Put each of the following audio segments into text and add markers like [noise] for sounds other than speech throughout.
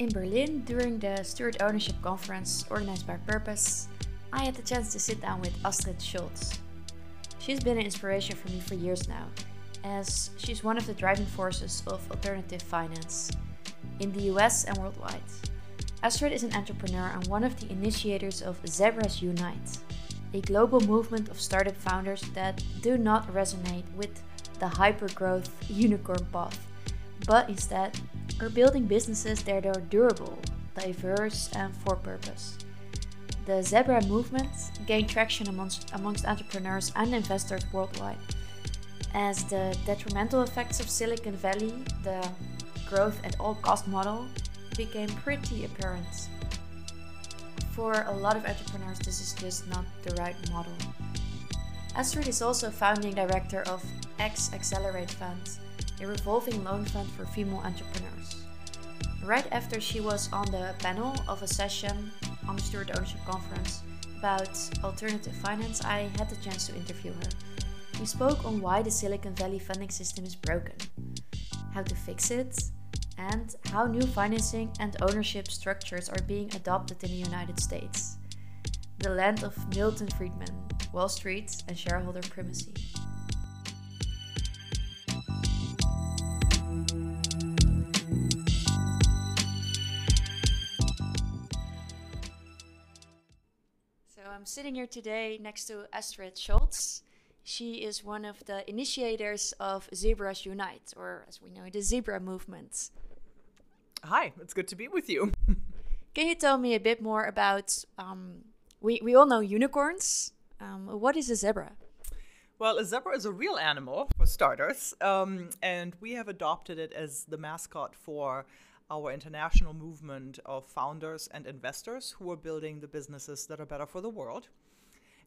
In Berlin, during the Steward Ownership Conference organized by Purpose, I had the chance to sit down with Astrid Scholz. She's been an inspiration for me for years now, as she's one of the driving forces of alternative finance in the US and worldwide. Astrid is an entrepreneur and one of the initiators of Zebras Unite, a global movement of startup founders that do not resonate with the hyper-growth unicorn path, but instead are building businesses that are durable, diverse, and for purpose. The Zebra movement gained traction amongst, amongst entrepreneurs and investors worldwide, as the detrimental effects of Silicon Valley, the growth at all cost model, became pretty apparent. For a lot of entrepreneurs, this is just not the right model. Astrid is also founding director of X Accelerate Fund, a revolving loan fund for female entrepreneurs. Right after she was on the panel of a session on the Steward Ownership Conference about alternative finance, I had the chance to interview her. We spoke on why the Silicon Valley funding system is broken, how to fix it, and how new financing and ownership structures are being adopted in the United States. The land of Milton Friedman, Wall Street, and shareholder primacy. I'm sitting here today next to Astrid Scholz. She is one of the initiators of Zebras Unite, or as we know, the Zebra movement. Hi, it's good to be with you. [laughs] Can you tell me a bit more about? Um, we we all know unicorns. Um, what is a zebra? Well, a zebra is a real animal, for starters, um, and we have adopted it as the mascot for our international movement of founders and investors who are building the businesses that are better for the world.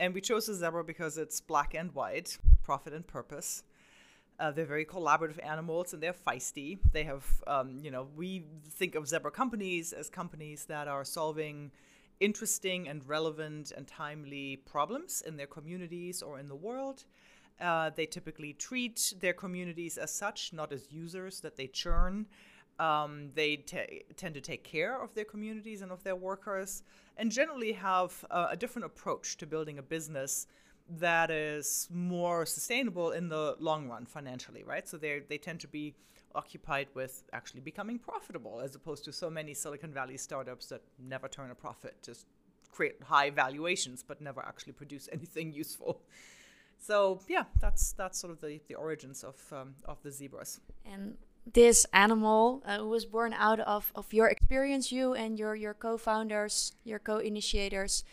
And we chose the zebra because it's black and white, profit and purpose. Uh, they're very collaborative animals and they're feisty. They have, um, you know, we think of zebra companies as companies that are solving interesting and relevant and timely problems in their communities or in the world. Uh, they typically treat their communities as such, not as users that they churn. Um, they t- tend to take care of their communities and of their workers, and generally have uh, a different approach to building a business that is more sustainable in the long run financially, right? So they they tend to be occupied with actually becoming profitable, as opposed to so many Silicon Valley startups that never turn a profit, just create high valuations but never actually produce [laughs] anything useful. So yeah, that's that's sort of the, the origins of um, of the zebras. And this animal uh, was born out of, of your experience, you and your, your co founders, your co initiators,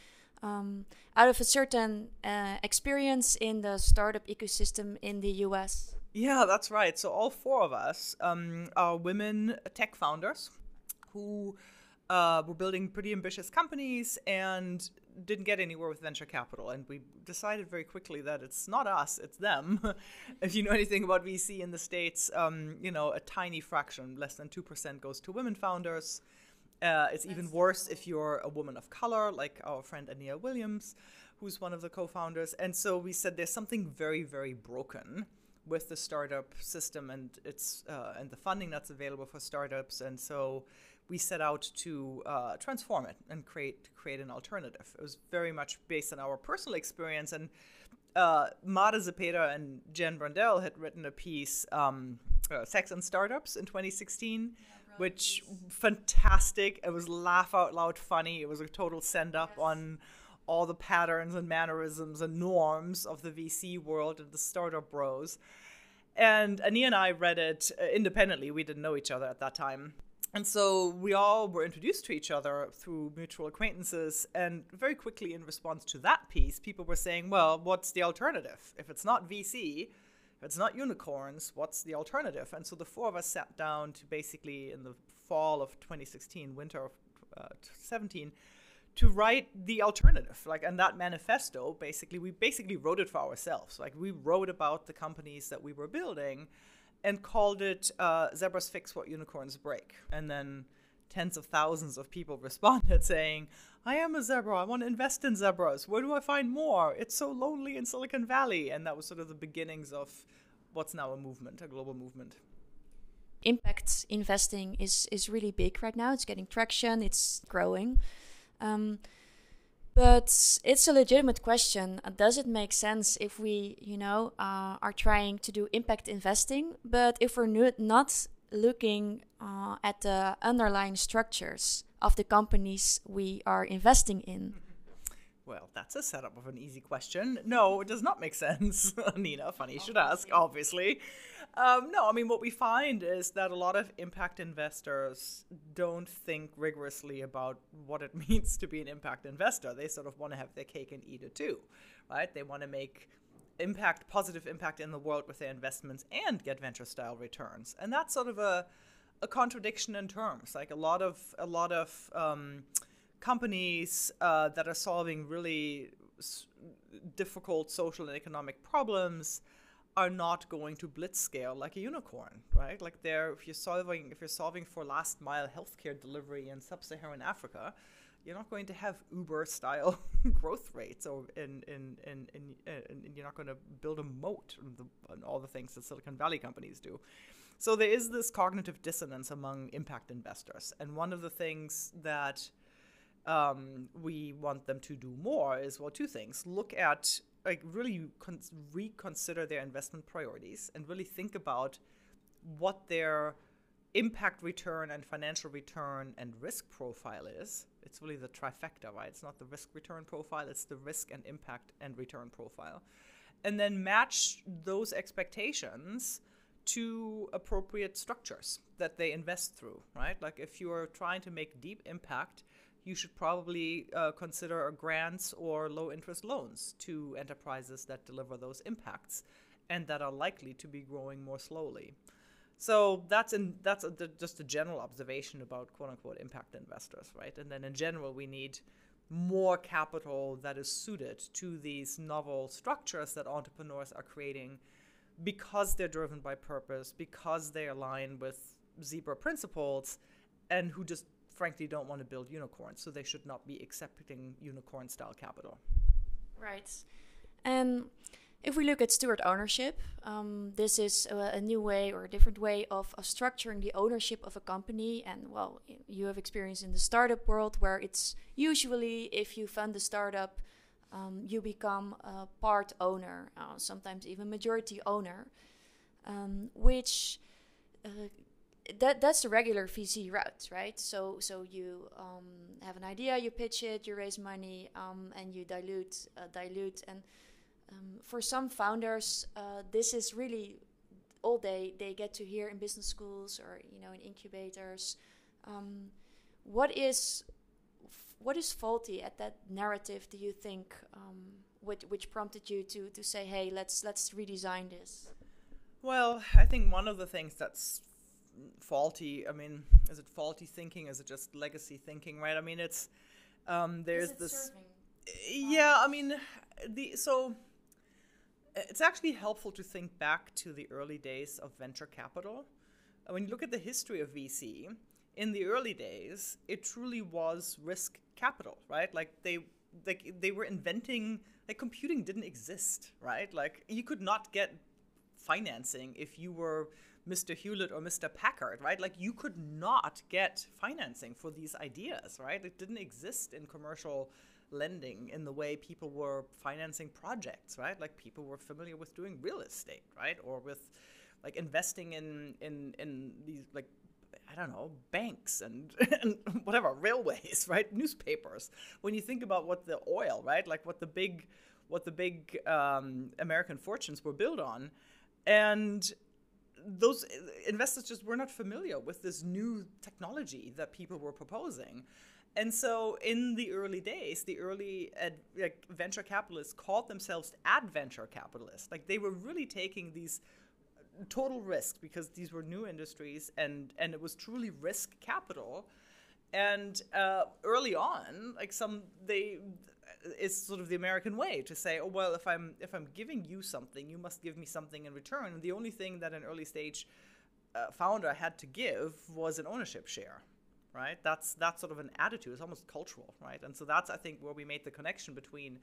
um, out of a certain uh, experience in the startup ecosystem in the US. Yeah, that's right. So, all four of us um, are women tech founders who uh, were building pretty ambitious companies and didn't get anywhere with venture capital. And we decided very quickly that it's not us, it's them. [laughs] if you know anything about VC in the States, um, you know, a tiny fraction, less than 2%, goes to women founders. Uh, it's even worse if you're a woman of color, like our friend Aniyia Williams, who's one of the co founders. And so we said there's something very, very broken with the startup system and its uh, and the funding that's available for startups and so we set out to uh, transform it and create create an alternative. It was very much based on our personal experience, and uh, Mara Zepeda and Jen Brandel had written a piece, um, uh, "Sex and Startups" in 2016. which fantastic! It was laugh out loud funny. It was a total send up yes. on all the patterns and mannerisms and norms of the VC world and the startup bros. And Aniyia and I read it uh, independently. We didn't know each other at that time and so we all were introduced to each other through mutual acquaintances. And very quickly, in response to that piece, people were saying, well, what's the alternative? If it's not VC, if it's not unicorns, what's the alternative? And so the four of us sat down to basically, in the fall of 2016, winter of uh, 17, to write the alternative like and that manifesto basically we basically wrote it for ourselves like we wrote about the companies that we were building and called it uh, Zebras Fix What Unicorns Break. And then tens of thousands of people [laughs] responded saying, I am a zebra. I want to invest in zebras. Where do I find more? It's so lonely in Silicon Valley. And that was sort of the beginnings of what's now a movement, a global movement. impact investing is is really big right now. It's getting traction. It's growing. Um, but it's a legitimate question. Does it make sense if we, you know, uh, are trying to do impact investing, but if we're not looking uh, at the underlying structures of the companies we are investing in? Well, that's a setup of an easy question. No, it does not make [laughs] sense, Nina. Funny you should ask, obviously. Um, no, I mean, what we find is that a lot of impact investors don't think rigorously about what it [laughs] means to be an impact investor. They sort of want to have their cake and eat it too, right? They want to make impact, positive impact in the world with their investments and get venture style returns. And that's sort of a, a contradiction in terms. Like a lot of, a lot of, um, companies uh, that are solving really s- difficult social and economic problems are not going to blitz scale like a unicorn, right? Like they're if you're solving if you're solving for last mile healthcare delivery in sub-Saharan Africa, you're not going to have Uber style [laughs] growth rates or in in, in, in, in you're not going to build a moat and, and all the things that Silicon Valley companies do. So there is this cognitive dissonance among impact investors, and one of the things that um, we want them to do more is well two things. Look at like really con- reconsider their investment priorities and really think about what their impact return and financial return and risk profile is. It's really the trifecta right? It's not the risk return profile it's the risk and impact and return profile. And then match those expectations to appropriate structures that they invest through right? Like if you're trying to make deep impact you should probably uh, consider grants or low interest loans to enterprises that deliver those impacts and that are likely to be growing more slowly. So that's in that's a, just a general observation about quote unquote impact investors, right? And then in general, we need more capital that is suited to these novel structures that entrepreneurs are creating because they're driven by purpose, because they align with zebra principles, and who just frankly don't want to build unicorns, so they should not be accepting unicorn style capital. Right. And if we look at steward ownership, um, this is a, a, new way or a different way of, structuring the ownership of a company. And well, you have experience in the startup world where it's usually if you fund a startup, um, you become a part owner, uh, sometimes even majority owner, um, which uh, that that's the regular VC route, right? So so you um, have an idea, you pitch it, you raise money, um, and you dilute, uh, dilute. And um, for some founders, uh, this is really all they they get to hear in business schools or you know in incubators. Um, what is what is faulty at that narrative? Do you think, um, which which prompted you to to say, hey, let's let's redesign this? Well, I think one of the things that's faulty. I mean, is it faulty thinking? Is it just legacy thinking? Right? I mean, it's um, there's this. Serving? Yeah, I mean, the so it's actually helpful to think back to the early days of venture capital. When you look at the history of VC, in the early days, it truly was risk capital, right? Like they like they were inventing like computing didn't exist, right? Like you could not get financing if you were Mr. Hewlett or Mr. Packard, right? Like you could not get financing for these ideas, right? It didn't exist in commercial lending in the way people were financing projects, right? Like people were familiar with doing real estate, right? Or with like investing in in in these like I don't know, banks and, [laughs] and whatever, railways, right? Newspapers. When you think about what the oil, right? Like what the big what the big um, American fortunes were built on. And those investors just were not familiar with this new technology that people were proposing. And so, in the early days, the early ad, like, venture capitalists called themselves adventure capitalists. Like they were really taking these total risks because these were new industries, and and it was truly risk capital. And uh, early on, like some they is sort of the American way to say, oh well, if I'm if I'm giving you something, you must give me something in return. And the only thing that an early stage uh, founder had to give was an ownership share, right? That's that's sort of an attitude. It's almost cultural, right? And so that's I think where we made the connection between,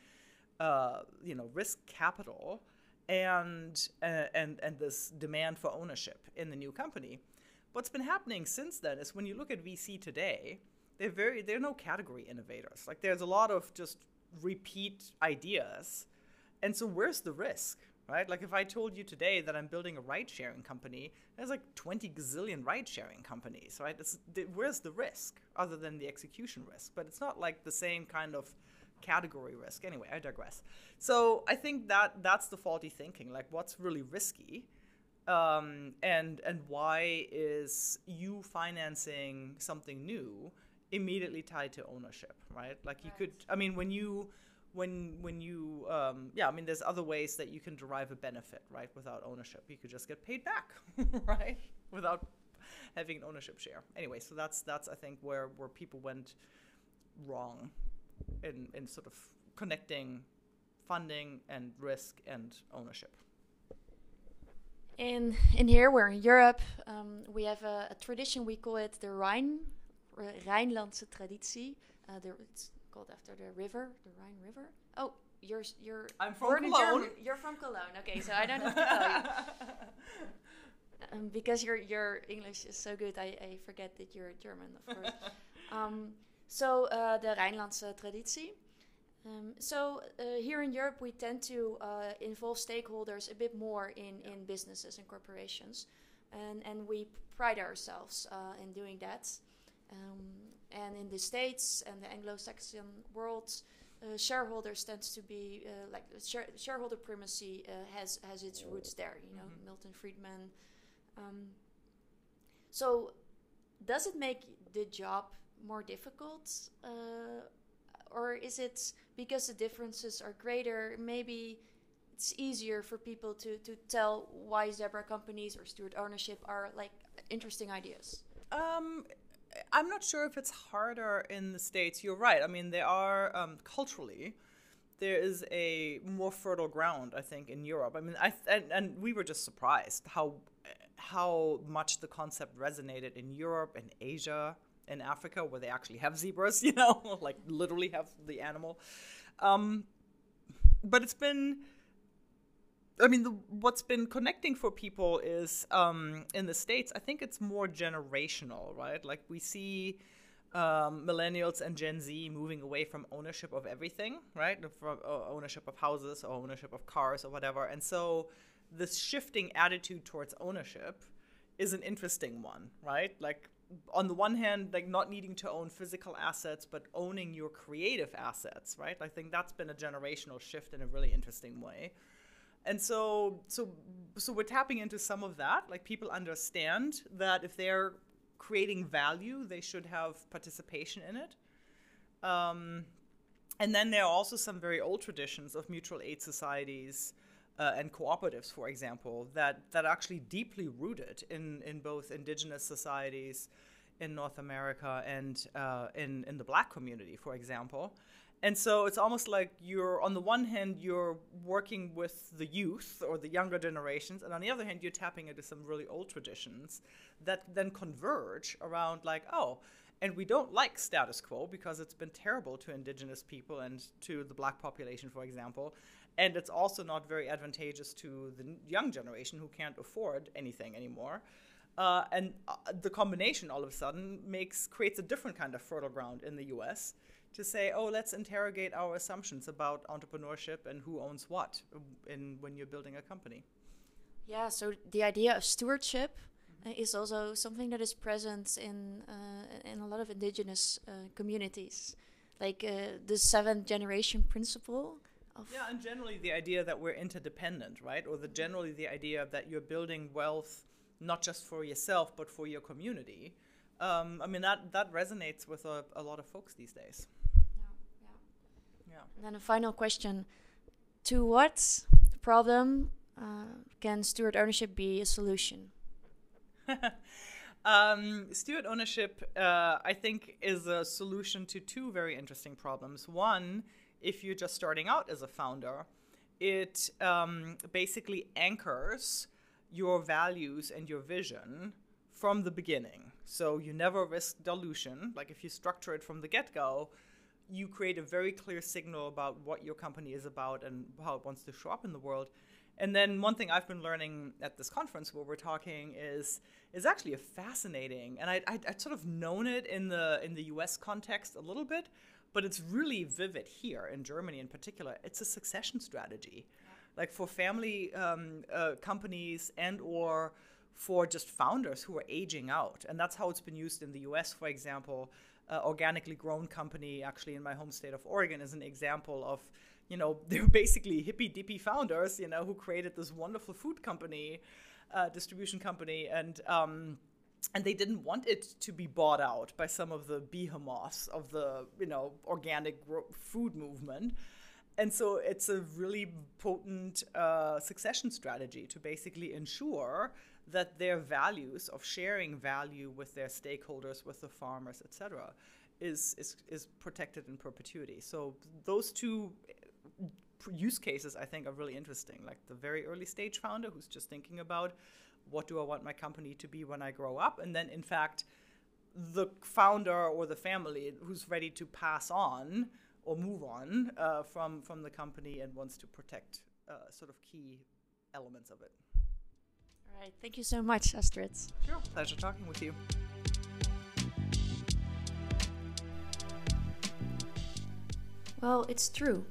uh, you know, risk capital and uh, and and this demand for ownership in the new company. what's been happening since then is when you look at VC today, they're very they're no category innovators. Like there's a lot of just repeat ideas. And so where's the risk? Right? Like if I told you today that I'm building a ride sharing company, there's like 20 gazillion ride sharing companies, right? It's, where's the risk other than the execution risk? But it's not like the same kind of category risk. Anyway, I digress. So I think that that's the faulty thinking. Like what's really risky? Um, and and why is you financing something new immediately tied to ownership, right? Like you right. could, I mean, when you when when you um, yeah i mean there's other ways that you can derive a benefit right without ownership you could just get paid back [laughs] right without having an ownership share anyway so that's that's i think where where people went wrong in in sort of connecting funding and risk and ownership in in here we're in europe um, we have a, a, tradition we call it the rhine Rijnlandse traditie. Uh, there, it's called after the river, the Rhine River. Oh, you're you're. I'm from Cologne. You're from Cologne. Okay, so I don't have to tell you. [laughs] Um, because your your English is so good, I, I forget that you're German, of course. [laughs] um, so uh, the Rijnlandse traditie. Um, so uh, here in Europe, we tend to uh, involve stakeholders a bit more in, in businesses and corporations, and and we pride ourselves uh, in doing that. Um, and in the States and the Anglo-Saxon world, uh, shareholders tends to be uh, like share- shareholder primacy uh, has has its roots there. You know, mm-hmm. Milton Friedman. Um, so, does it make the job more difficult, uh, or is it because the differences are greater? Maybe it's easier for people to to tell why zebra companies or steward ownership are like interesting ideas. Um, I'm not sure if it's harder in the states. You're right. I mean, there are um, culturally there is a more fertile ground, I think, in Europe. I mean, I and, and we were just surprised how how much the concept resonated in Europe and Asia and Africa, where they actually have zebras. [laughs] You know, like literally have the animal. Um, but it's been I mean, the, what's been connecting for people is um, in the States, I think it's more generational, right? Like we see um, millennials and Gen Z moving away from ownership of everything, right? From uh, ownership of houses or ownership of cars or whatever. And so this shifting attitude towards ownership is an interesting one, right? Like on the one hand, like not needing to own physical assets, but owning your creative assets, right? I think that's been a generational shift in a really interesting way and so so so we're tapping into some of that like people understand that if they're creating value they should have participation in it um, and then there are also some very old traditions of mutual aid societies uh, and cooperatives, for example, that, that are actually deeply rooted in, in both indigenous societies in North America and uh, in, in the black community, for example. And so it's almost like you're, on the one hand, you're working with the youth or the younger generations, and on the other hand, you're tapping into some really old traditions that then converge around, like, oh, and we don't like status quo because it's been terrible to indigenous people and to the black population, for example. And it's also not very advantageous to the young generation who can't afford anything anymore. Uh, and uh, the combination all of a sudden makes creates a different kind of fertile ground in the U.S to say, oh, let's interrogate our assumptions about entrepreneurship and who owns what in when you're building a company. Yeah, so the idea of stewardship mm-hmm. is also something that is present in uh, in a lot of indigenous uh, communities, like uh, the seventh generation principle. yeah, and generally the idea that we're interdependent, right? Or the generally the idea that you're building wealth not just for yourself but for your community. Um, I mean that that resonates with a, a lot of folks these days. And then a final question: To what problem uh, can steward ownership be a solution? [laughs] um, steward ownership, uh, I think, is a solution to two very interesting problems. One, if you're just starting out as a founder, it um, basically anchors your values and your vision from the beginning. So you never risk dilution. Like if you structure it from the get go, you create a very clear signal about what your company is about and how it wants to show up in the world. And then one thing I've been learning at this conference where we're talking is is actually a fascinating, and I I would sort of known it in the in the U.S. context a little bit, but it's really vivid here in Germany in particular. It's a succession strategy, like for family um, uh, companies and or for just founders who are aging out, and that's how it's been used in the U.S. For example, uh, organically grown company, actually in my home state of Oregon, is an example of you know, [laughs] they were basically hippy dippy founders, you know, who created this wonderful food company, uh, distribution company, and um, and they didn't want it to be bought out by some of the behemoths of the you know organic food movement. And so it's a really potent uh, succession strategy to basically ensure that their values of sharing value with their stakeholders, with the farmers, etc., is, is is protected in perpetuity. So those two use cases I think are really interesting. Like the very early stage founder who's just thinking about what do I want my company to be when I grow up, and then in fact the founder or the family who's ready to pass on or move on uh, from from the company and wants to protect uh, sort of key elements of it. All right, thank you so much, Astrid. Sure, pleasure talking with you. Well, it's true.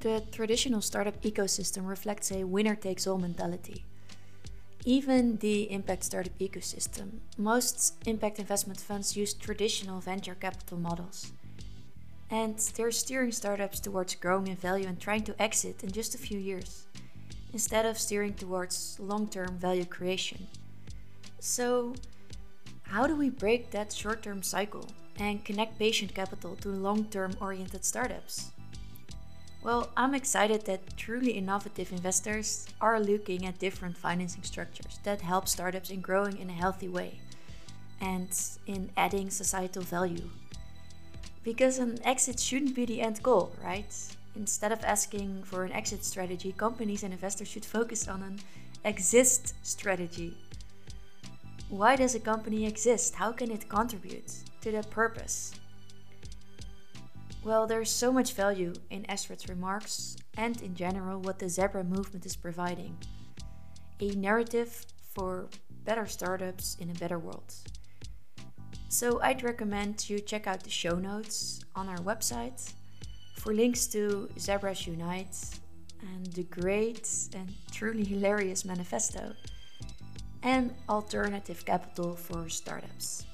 The traditional startup ecosystem reflects a winner takes all mentality. Even the impact startup ecosystem, most impact investment funds use traditional venture capital models. And they're steering startups towards growing in value and trying to exit in just a few years, instead of steering towards long term value creation. So, how do we break that short term cycle and connect patient capital to long term oriented startups? Well, I'm excited that truly innovative investors are looking at different financing structures that help startups in growing in a healthy way and in adding societal value. Because an exit shouldn't be the end goal, right? Instead of asking for an exit strategy, companies and investors should focus on an exist strategy. Why does a company exist? How can it contribute to that purpose? Well, there's so much value in Astrid's remarks and in general what the Zebra movement is providing a narrative for better startups in a better world. So I'd recommend you check out the show notes on our website for links to Zebras Unite and the great and truly hilarious manifesto and alternative capital for startups.